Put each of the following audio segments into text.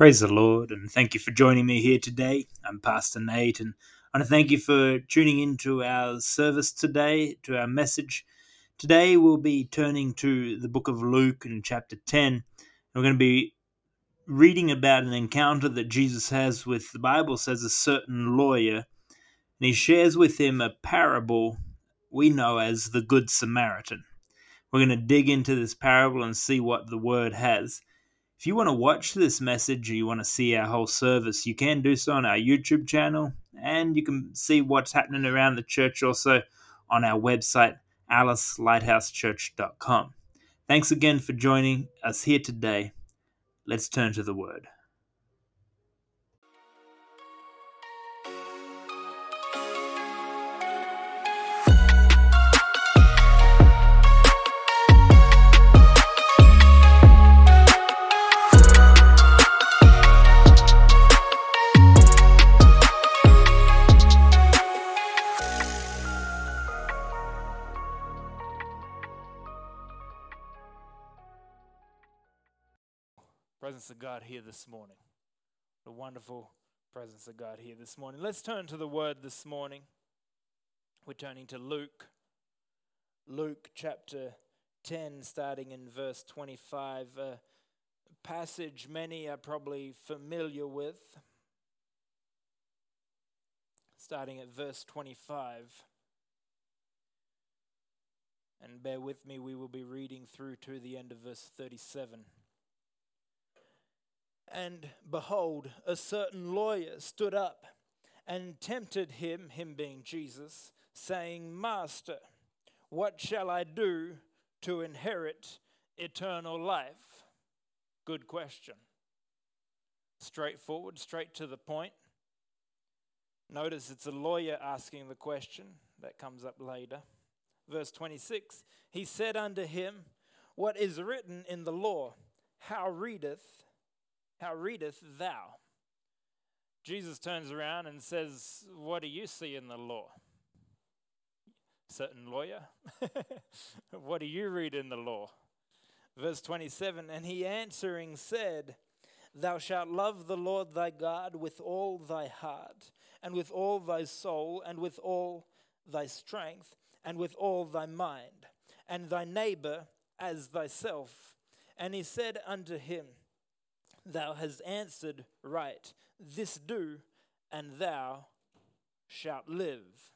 Praise the Lord, and thank you for joining me here today. I'm Pastor Nate, and I want to thank you for tuning into our service today, to our message. Today, we'll be turning to the book of Luke in chapter 10. We're going to be reading about an encounter that Jesus has with, the Bible says, a certain lawyer, and he shares with him a parable we know as the Good Samaritan. We're going to dig into this parable and see what the word has. If you want to watch this message or you want to see our whole service, you can do so on our YouTube channel and you can see what's happening around the church also on our website, alicelighthousechurch.com. Thanks again for joining us here today. Let's turn to the Word. Of God here this morning. The wonderful presence of God here this morning. Let's turn to the word this morning. We're turning to Luke. Luke chapter 10, starting in verse 25. A passage many are probably familiar with. Starting at verse 25. And bear with me, we will be reading through to the end of verse 37. And behold, a certain lawyer stood up and tempted him, him being Jesus, saying, Master, what shall I do to inherit eternal life? Good question. Straightforward, straight to the point. Notice it's a lawyer asking the question. That comes up later. Verse 26 He said unto him, What is written in the law? How readeth how readeth thou? Jesus turns around and says, What do you see in the law? Certain lawyer. what do you read in the law? Verse 27 And he answering said, Thou shalt love the Lord thy God with all thy heart, and with all thy soul, and with all thy strength, and with all thy mind, and thy neighbor as thyself. And he said unto him, Thou hast answered right. This do, and thou shalt live.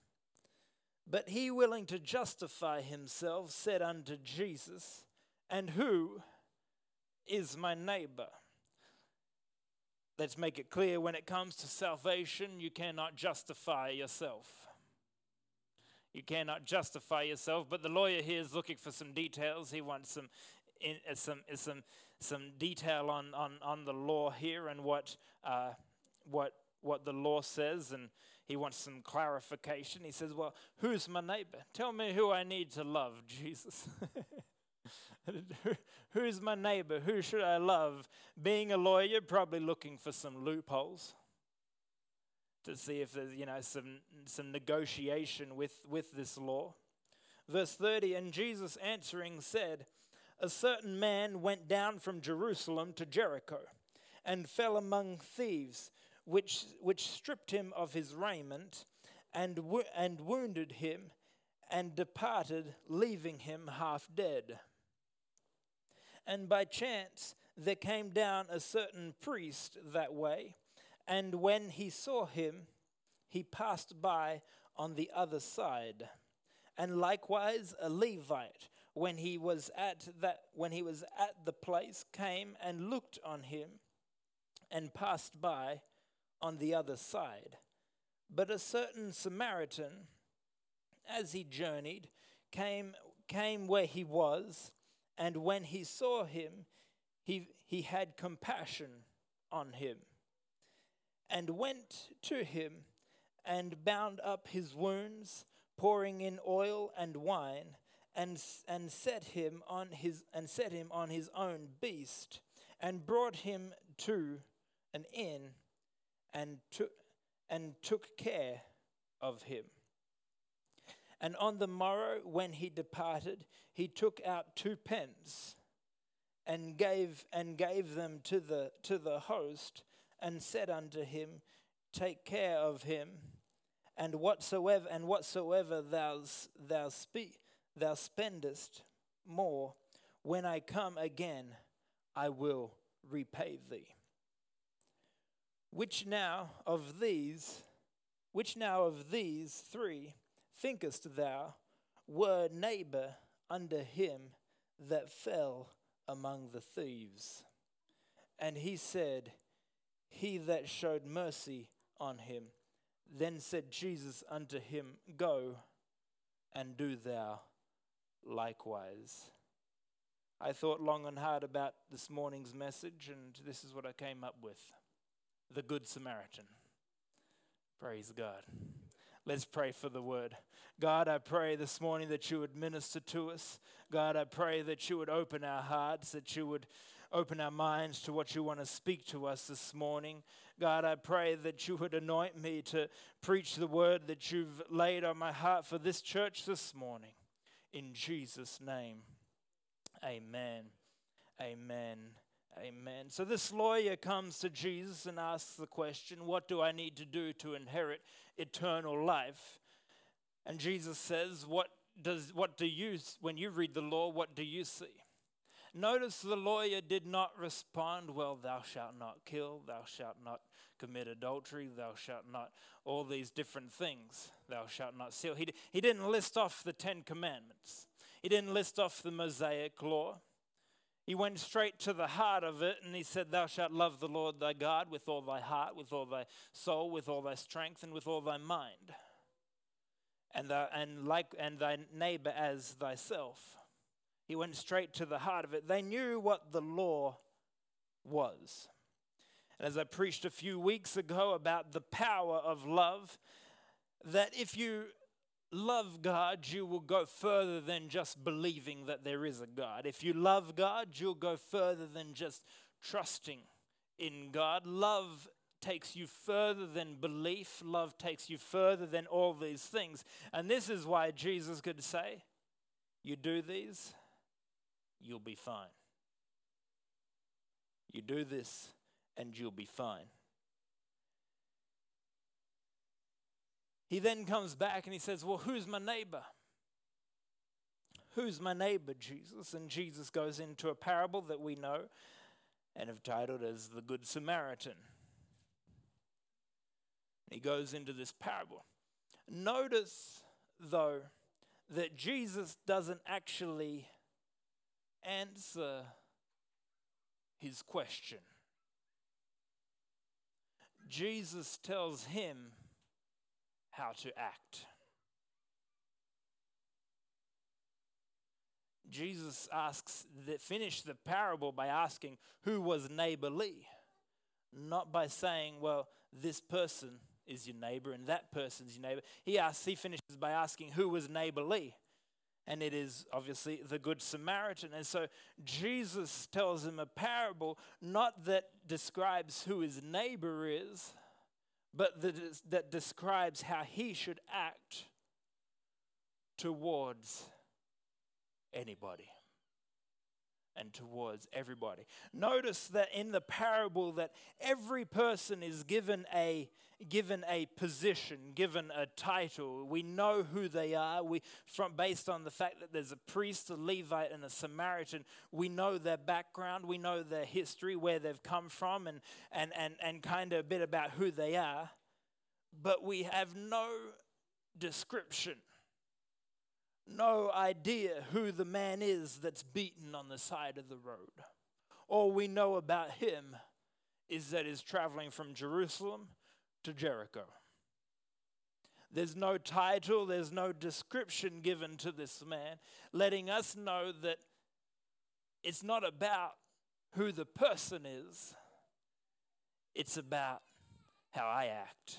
But he, willing to justify himself, said unto Jesus, And who is my neighbor? Let's make it clear when it comes to salvation, you cannot justify yourself. You cannot justify yourself, but the lawyer here is looking for some details. He wants some, in, some, some some detail on, on, on the law here and what, uh, what, what the law says, and he wants some clarification. He says, Well, who's my neighbor? Tell me who I need to love, Jesus. who's my neighbor? Who should I love? Being a lawyer, probably looking for some loopholes to see if there's you know some some negotiation with with this law verse 30 and jesus answering said a certain man went down from Jerusalem to Jericho and fell among thieves, which, which stripped him of his raiment and, wo- and wounded him and departed, leaving him half dead. And by chance there came down a certain priest that way, and when he saw him, he passed by on the other side. And likewise a Levite when he was at that when he was at the place came and looked on him and passed by on the other side. But a certain samaritan as he journeyed came came where he was and when he saw him he he had compassion on him and went to him and bound up his wounds pouring in oil and wine and, and set him on his and set him on his own beast and brought him to an inn and took and took care of him. And on the morrow when he departed he took out two pence and gave and gave them to the to the host and said unto him take care of him and whatsoever and whatsoever thou thou speak thou spendest more when I come again I will repay thee which now of these which now of these three thinkest thou were neighbor under him that fell among the thieves. And he said, He that showed mercy on him. Then said Jesus unto him, Go and do thou likewise. I thought long and hard about this morning's message, and this is what I came up with the Good Samaritan. Praise God. Let's pray for the word. God, I pray this morning that you would minister to us. God, I pray that you would open our hearts, that you would open our minds to what you want to speak to us this morning. God, I pray that you would anoint me to preach the word that you've laid on my heart for this church this morning. In Jesus' name, amen. Amen. Amen. So this lawyer comes to Jesus and asks the question, What do I need to do to inherit eternal life? And Jesus says, What does what do you when you read the law, what do you see? Notice the lawyer did not respond, Well, thou shalt not kill, thou shalt not commit adultery, thou shalt not, all these different things, thou shalt not steal. He, he didn't list off the Ten Commandments, he didn't list off the Mosaic law. He went straight to the heart of it and he said, Thou shalt love the Lord thy God with all thy heart, with all thy soul, with all thy strength, and with all thy mind. And, the, and, like, and thy neighbor as thyself. He went straight to the heart of it. They knew what the law was. And as I preached a few weeks ago about the power of love, that if you love God, you will go further than just believing that there is a God. If you love God, you'll go further than just trusting in God. Love takes you further than belief, love takes you further than all these things. And this is why Jesus could say, You do these, you'll be fine. You do this, and you'll be fine. He then comes back and he says, Well, who's my neighbor? Who's my neighbor, Jesus? And Jesus goes into a parable that we know and have titled as the Good Samaritan. He goes into this parable. Notice, though, that Jesus doesn't actually answer his question. Jesus tells him how to act. Jesus asks that finish the parable by asking who was neighborly, not by saying, well, this person is your neighbor and that person's your neighbor. He asks, he finishes by asking who was neighborly. And it is obviously the Good Samaritan. And so Jesus tells him a parable, not that describes who his neighbor is, but that, is, that describes how he should act towards anybody and towards everybody. Notice that in the parable that every person is given a given a position, given a title. We know who they are. We from based on the fact that there's a priest, a Levite and a Samaritan, we know their background, we know their history, where they've come from and and and and kind of a bit about who they are. But we have no description no idea who the man is that's beaten on the side of the road. All we know about him is that he's traveling from Jerusalem to Jericho. There's no title, there's no description given to this man, letting us know that it's not about who the person is, it's about how I act.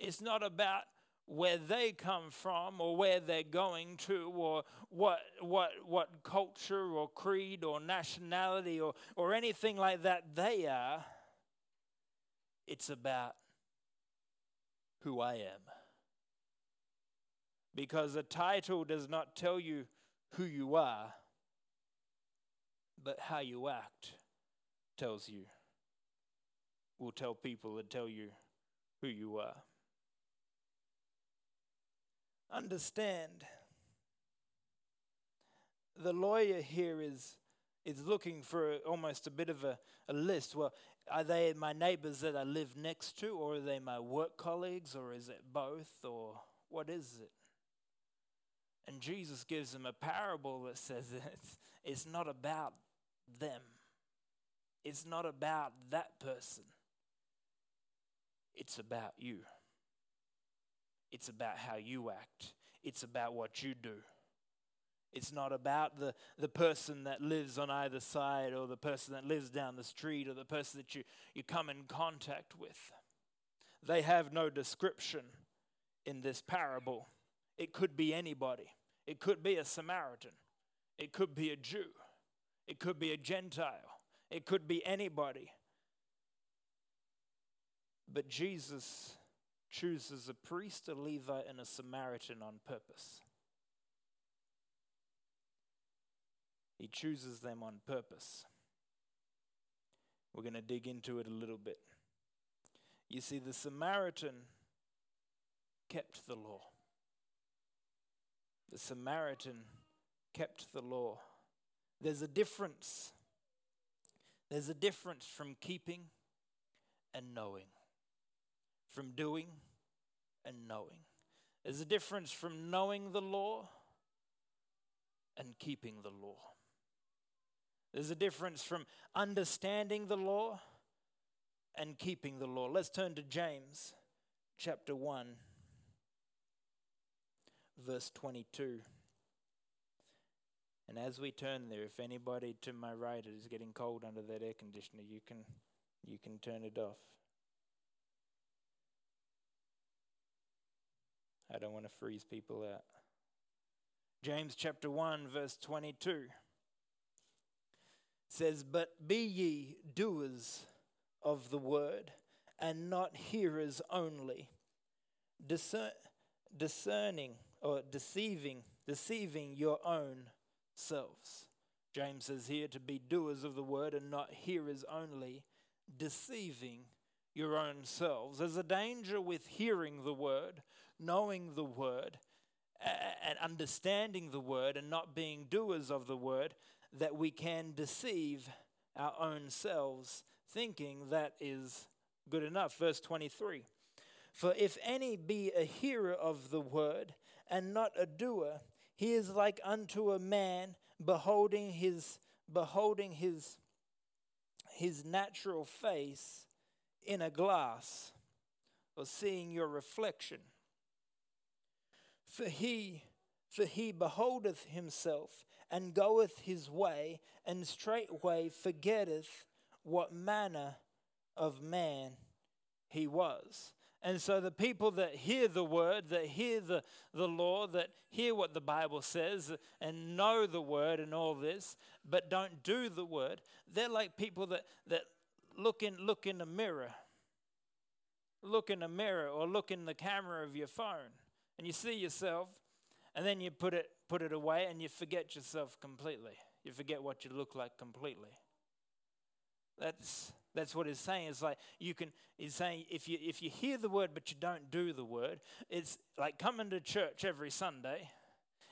It's not about where they come from or where they're going to or what, what, what culture or creed or nationality or, or anything like that they are. It's about who I am. Because a title does not tell you who you are, but how you act tells you, will tell people and tell you who you are. Understand, the lawyer here is, is looking for almost a bit of a, a list. Well, are they my neighbors that I live next to, or are they my work colleagues, or is it both, or what is it? And Jesus gives them a parable that says it's, it's not about them, it's not about that person, it's about you. It's about how you act, it's about what you do. It's not about the, the person that lives on either side or the person that lives down the street or the person that you, you come in contact with. They have no description in this parable. It could be anybody, it could be a Samaritan, it could be a Jew, it could be a Gentile, it could be anybody. But Jesus chooses a priest, a Levite, and a Samaritan on purpose. He chooses them on purpose. We're going to dig into it a little bit. You see, the Samaritan kept the law. The Samaritan kept the law. There's a difference. There's a difference from keeping and knowing, from doing and knowing. There's a difference from knowing the law and keeping the law. There's a difference from understanding the law and keeping the law. Let's turn to James chapter 1, verse 22. And as we turn there, if anybody to my right is getting cold under that air conditioner, you can you can turn it off. I don't want to freeze people out. James chapter 1 verse 22 says, But be ye doers of the word, and not hearers only, discern, discerning or deceiving, deceiving your own selves. James says here to be doers of the word and not hearers only, deceiving your own selves. There's a danger with hearing the word, knowing the word, and understanding the word, and not being doers of the word that we can deceive our own selves, thinking that is good enough. Verse 23 For if any be a hearer of the word and not a doer, he is like unto a man beholding his beholding his his natural face in a glass or seeing your reflection for he for he beholdeth himself and goeth his way, and straightway forgetteth what manner of man he was. And so the people that hear the word, that hear the, the law, that hear what the Bible says and know the word and all this, but don't do the word, they're like people that, that look in look in a mirror. Look in a mirror or look in the camera of your phone and you see yourself and then you put it put it away and you forget yourself completely. You forget what you look like completely. That's that's what he's saying. It's like you can he's saying if you if you hear the word but you don't do the word, it's like coming to church every Sunday.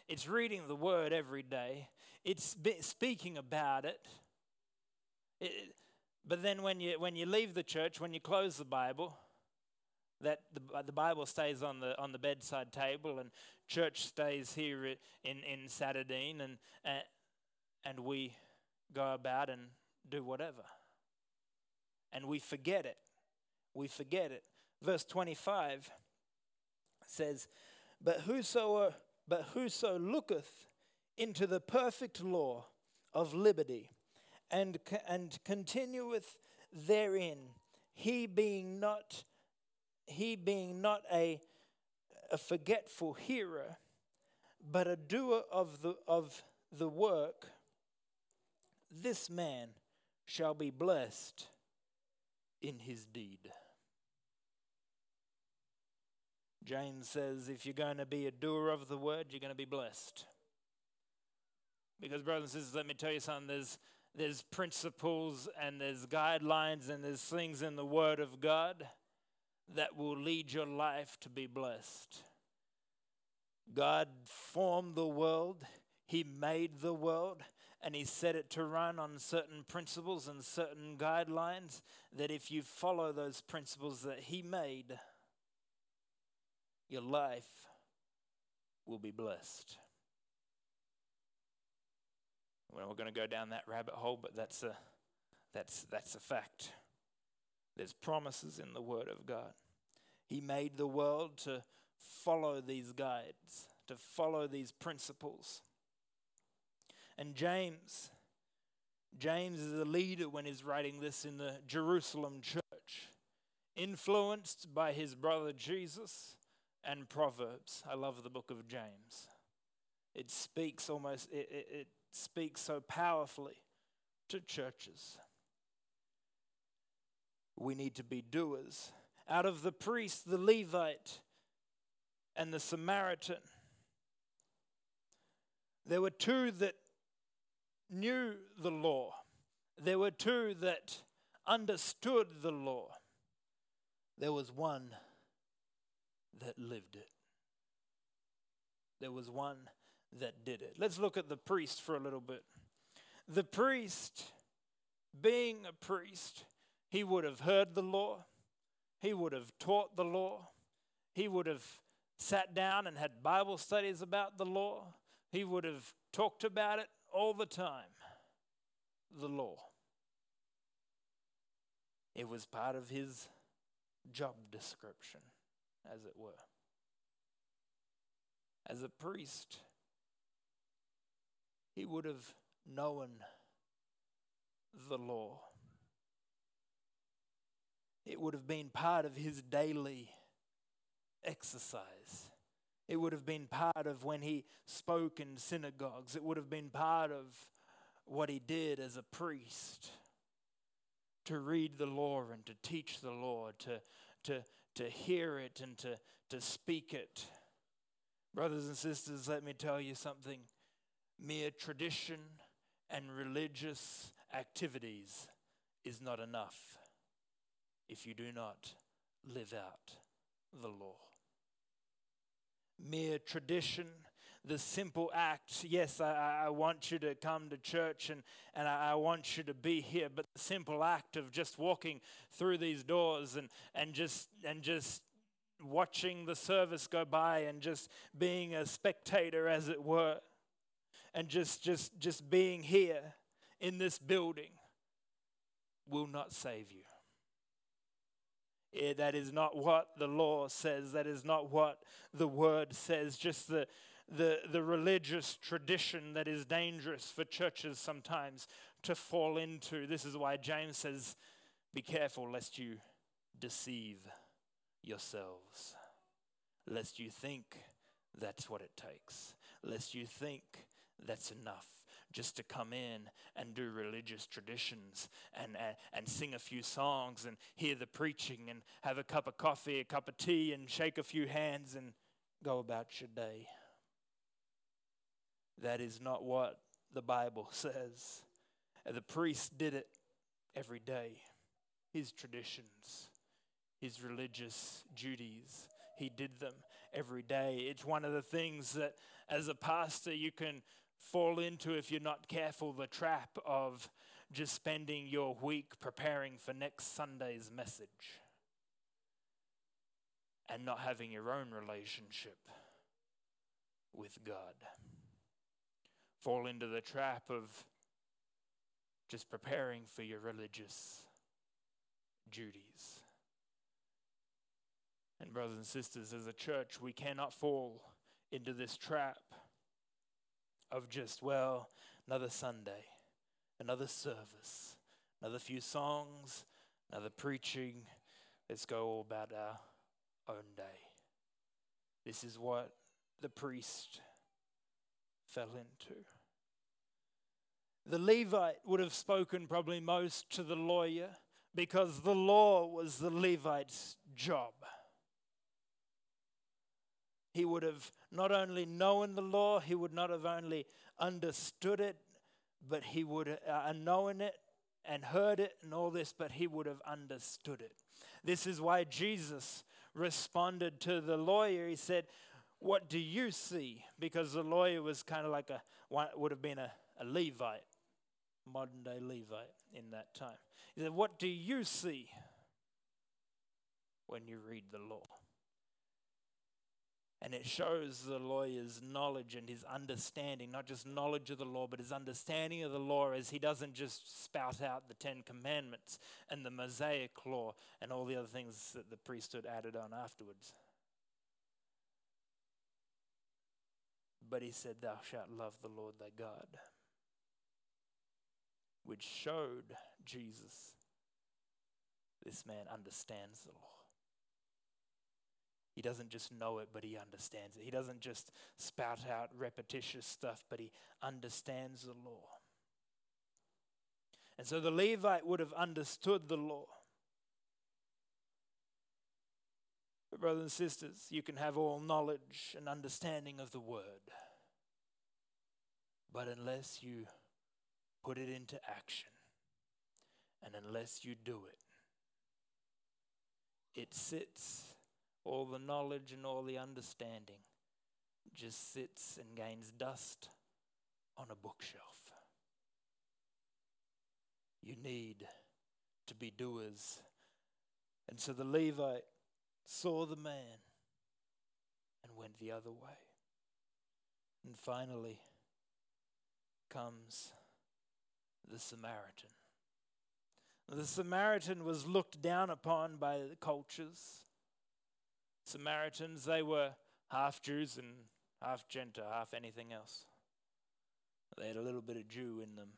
It's reading the word every day. It's speaking about it. it. But then when you when you leave the church, when you close the Bible, that the, uh, the Bible stays on the on the bedside table and church stays here in in Saturday and and, and we go about and do whatever. And we forget it. We forget it. Verse 25 says but whoso but whoso looketh into the perfect law of liberty and and continueth therein he being not he being not a, a forgetful hearer, but a doer of the, of the work, this man shall be blessed in his deed. James says if you're going to be a doer of the word, you're going to be blessed. Because, brothers and sisters, let me tell you something there's, there's principles and there's guidelines and there's things in the Word of God that will lead your life to be blessed. God formed the world, He made the world, and He set it to run on certain principles and certain guidelines that if you follow those principles that He made, your life will be blessed. Well, we're going to go down that rabbit hole, but that's a, that's, that's a fact. There's promises in the Word of God. He made the world to follow these guides, to follow these principles. And James, James is a leader when he's writing this in the Jerusalem church, influenced by his brother Jesus and Proverbs. I love the book of James. It speaks almost, it, it, it speaks so powerfully to churches. We need to be doers. Out of the priest, the Levite, and the Samaritan, there were two that knew the law. There were two that understood the law. There was one that lived it. There was one that did it. Let's look at the priest for a little bit. The priest, being a priest, he would have heard the law, he would have taught the law, he would have sat down and had Bible studies about the law, he would have talked about it all the time. The law. It was part of his job description, as it were. As a priest, he would have known the law. It would have been part of his daily exercise. It would have been part of when he spoke in synagogues. It would have been part of what he did as a priest to read the law and to teach the law, to, to, to hear it and to, to speak it. Brothers and sisters, let me tell you something mere tradition and religious activities is not enough if you do not live out the law. Mere tradition, the simple act, yes, I, I want you to come to church and, and I, I want you to be here, but the simple act of just walking through these doors and, and just and just watching the service go by and just being a spectator as it were and just just just being here in this building will not save you. Yeah, that is not what the law says. That is not what the word says. Just the, the, the religious tradition that is dangerous for churches sometimes to fall into. This is why James says, Be careful lest you deceive yourselves, lest you think that's what it takes, lest you think that's enough just to come in and do religious traditions and, uh, and sing a few songs and hear the preaching and have a cup of coffee, a cup of tea, and shake a few hands and go about your day. That is not what the Bible says. The priest did it every day. His traditions, his religious duties, he did them every day. It's one of the things that, as a pastor, you can fall into if you're not careful the trap of just spending your week preparing for next Sunday's message and not having your own relationship with God. Fall into the trap of just preparing for your religious duties. And, brothers and sisters, as a church, we cannot fall into this trap of just, well, another Sunday, another service, another few songs, another preaching. Let's go all about our own day. This is what the priest fell into. The Levite would have spoken probably most to the lawyer because the law was the Levite's job. He would have not only known the law, he would not have only understood it, but he would uh, known it and heard it and all this, but he would have understood it. This is why Jesus responded to the lawyer. He said, What do you see? Because the lawyer was kind of like a, would have been a, a Levite, modern day Levite in that time. He said, What do you see when you read the law? And it shows the lawyer's knowledge and his understanding, not just knowledge of the law, but his understanding of the law as he doesn't just spout out the Ten Commandments and the Mosaic law and all the other things that the priesthood added on afterwards. But he said, Thou shalt love the Lord thy God, which showed Jesus this man understands the law. He doesn't just know it, but he understands it. He doesn't just spout out repetitious stuff, but he understands the law. And so the Levite would have understood the law. But, brothers and sisters, you can have all knowledge and understanding of the word, but unless you put it into action and unless you do it, it sits all the knowledge and all the understanding just sits and gains dust on a bookshelf. You need to be doers. And so the Levite saw the man and went the other way. And finally comes the Samaritan. The Samaritan was looked down upon by the cultures. Samaritans, they were half Jews and half Gentile, half anything else. They had a little bit of Jew in them.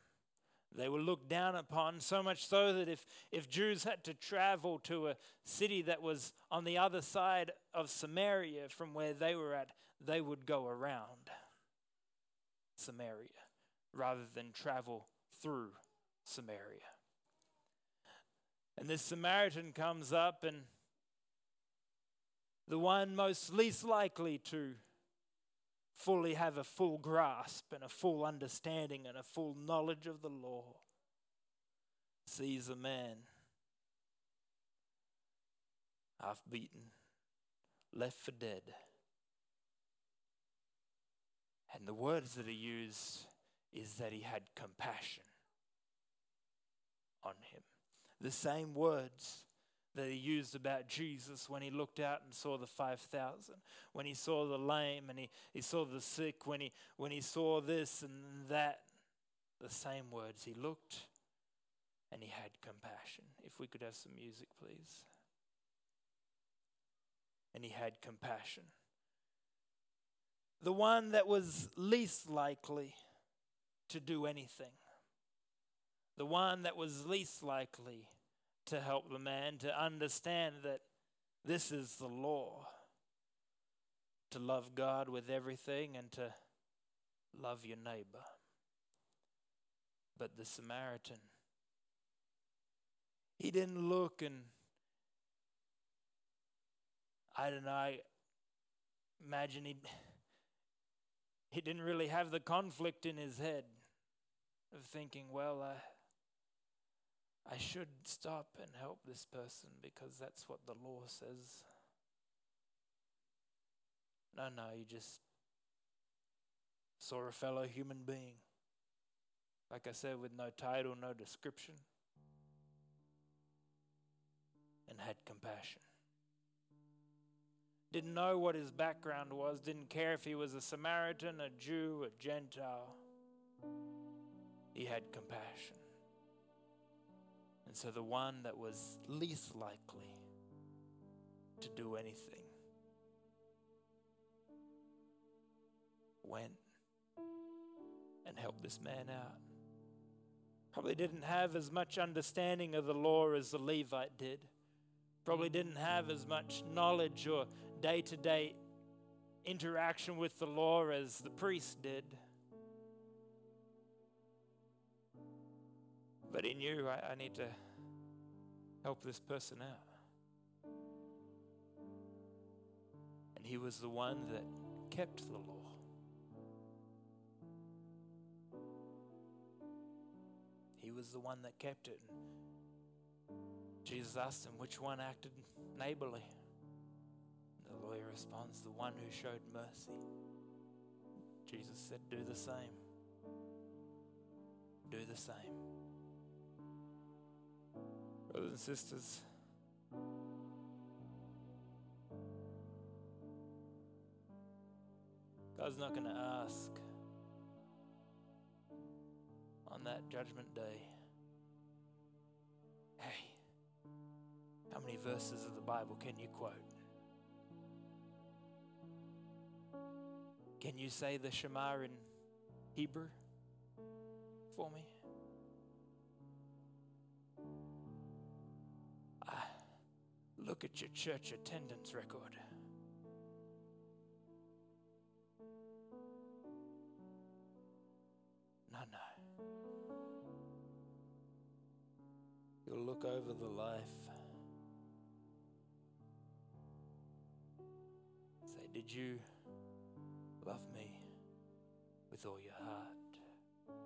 They were looked down upon, so much so that if, if Jews had to travel to a city that was on the other side of Samaria from where they were at, they would go around Samaria rather than travel through Samaria. And this Samaritan comes up and the one most least likely to fully have a full grasp and a full understanding and a full knowledge of the law, sees a man half beaten, left for dead. And the words that are used is that he had compassion on him. The same words that he used about Jesus when he looked out and saw the 5,000, when he saw the lame and he, he saw the sick, when he, when he saw this and that. The same words. He looked and he had compassion. If we could have some music, please. And he had compassion. The one that was least likely to do anything. The one that was least likely to help the man to understand that this is the law to love God with everything and to love your neighbor. But the Samaritan, he didn't look and I don't know, I imagine he he didn't really have the conflict in his head of thinking, well, I I should stop and help this person because that's what the law says. No, no, you just saw a fellow human being. Like I said, with no title, no description, and had compassion. Didn't know what his background was, didn't care if he was a Samaritan, a Jew, a Gentile. He had compassion. And so the one that was least likely to do anything went and helped this man out. Probably didn't have as much understanding of the law as the Levite did. Probably didn't have as much knowledge or day to day interaction with the law as the priest did. But he knew I, I need to help this person out. And he was the one that kept the law. he was the one that kept it. Jesus asked him, which one acted neighborly? The lawyer responds, the one who showed mercy. Jesus said, do the same. Do the same. Brothers and sisters, God's not going to ask on that judgment day, hey, how many verses of the Bible can you quote? Can you say the Shema in Hebrew for me? Look at your church attendance record. No, no. You'll look over the life. Say, did you love me with all your heart,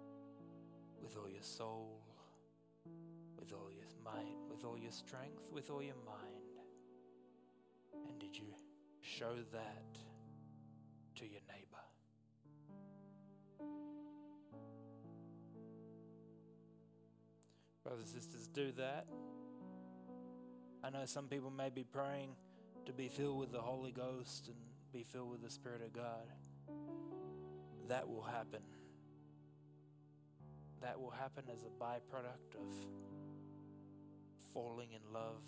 with all your soul, with all your might, with all your strength, with all your mind? And did you show that to your neighbor? Brothers and sisters, do that. I know some people may be praying to be filled with the Holy Ghost and be filled with the Spirit of God. That will happen. That will happen as a byproduct of falling in love.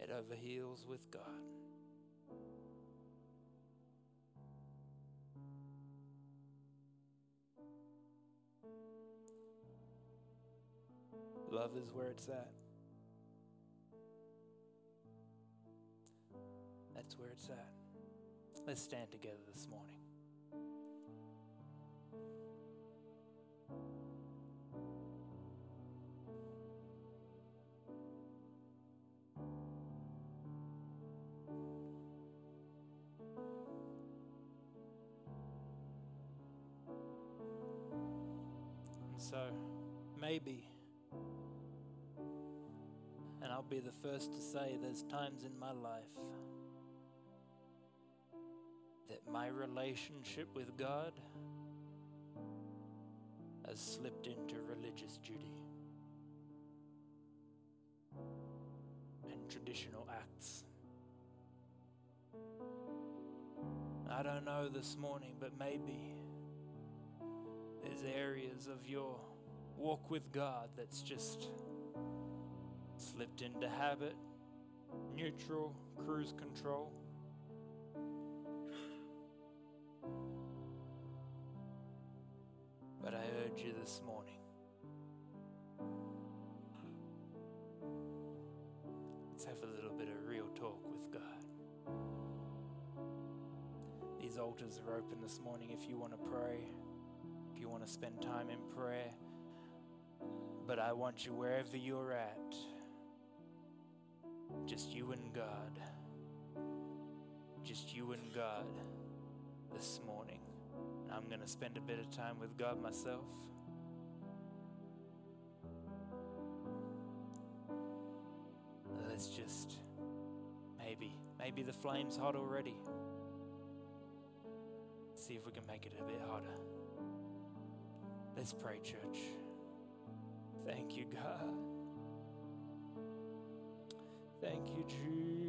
It overheals with God. Love is where it's at. That's where it's at. Let's stand together this morning. So, maybe, and I'll be the first to say there's times in my life that my relationship with God has slipped into religious duty and traditional acts. I don't know this morning, but maybe areas of your walk with God that's just slipped into habit, neutral, cruise control. But I urge you this morning let's have a little bit of real talk with God. These altars are open this morning if you want to pray, you want to spend time in prayer. But I want you wherever you're at, just you and God, just you and God this morning. I'm going to spend a bit of time with God myself. Let's just maybe, maybe the flame's hot already. See if we can make it a bit hotter. Let's pray, church. Thank you, God. Thank you, Jesus.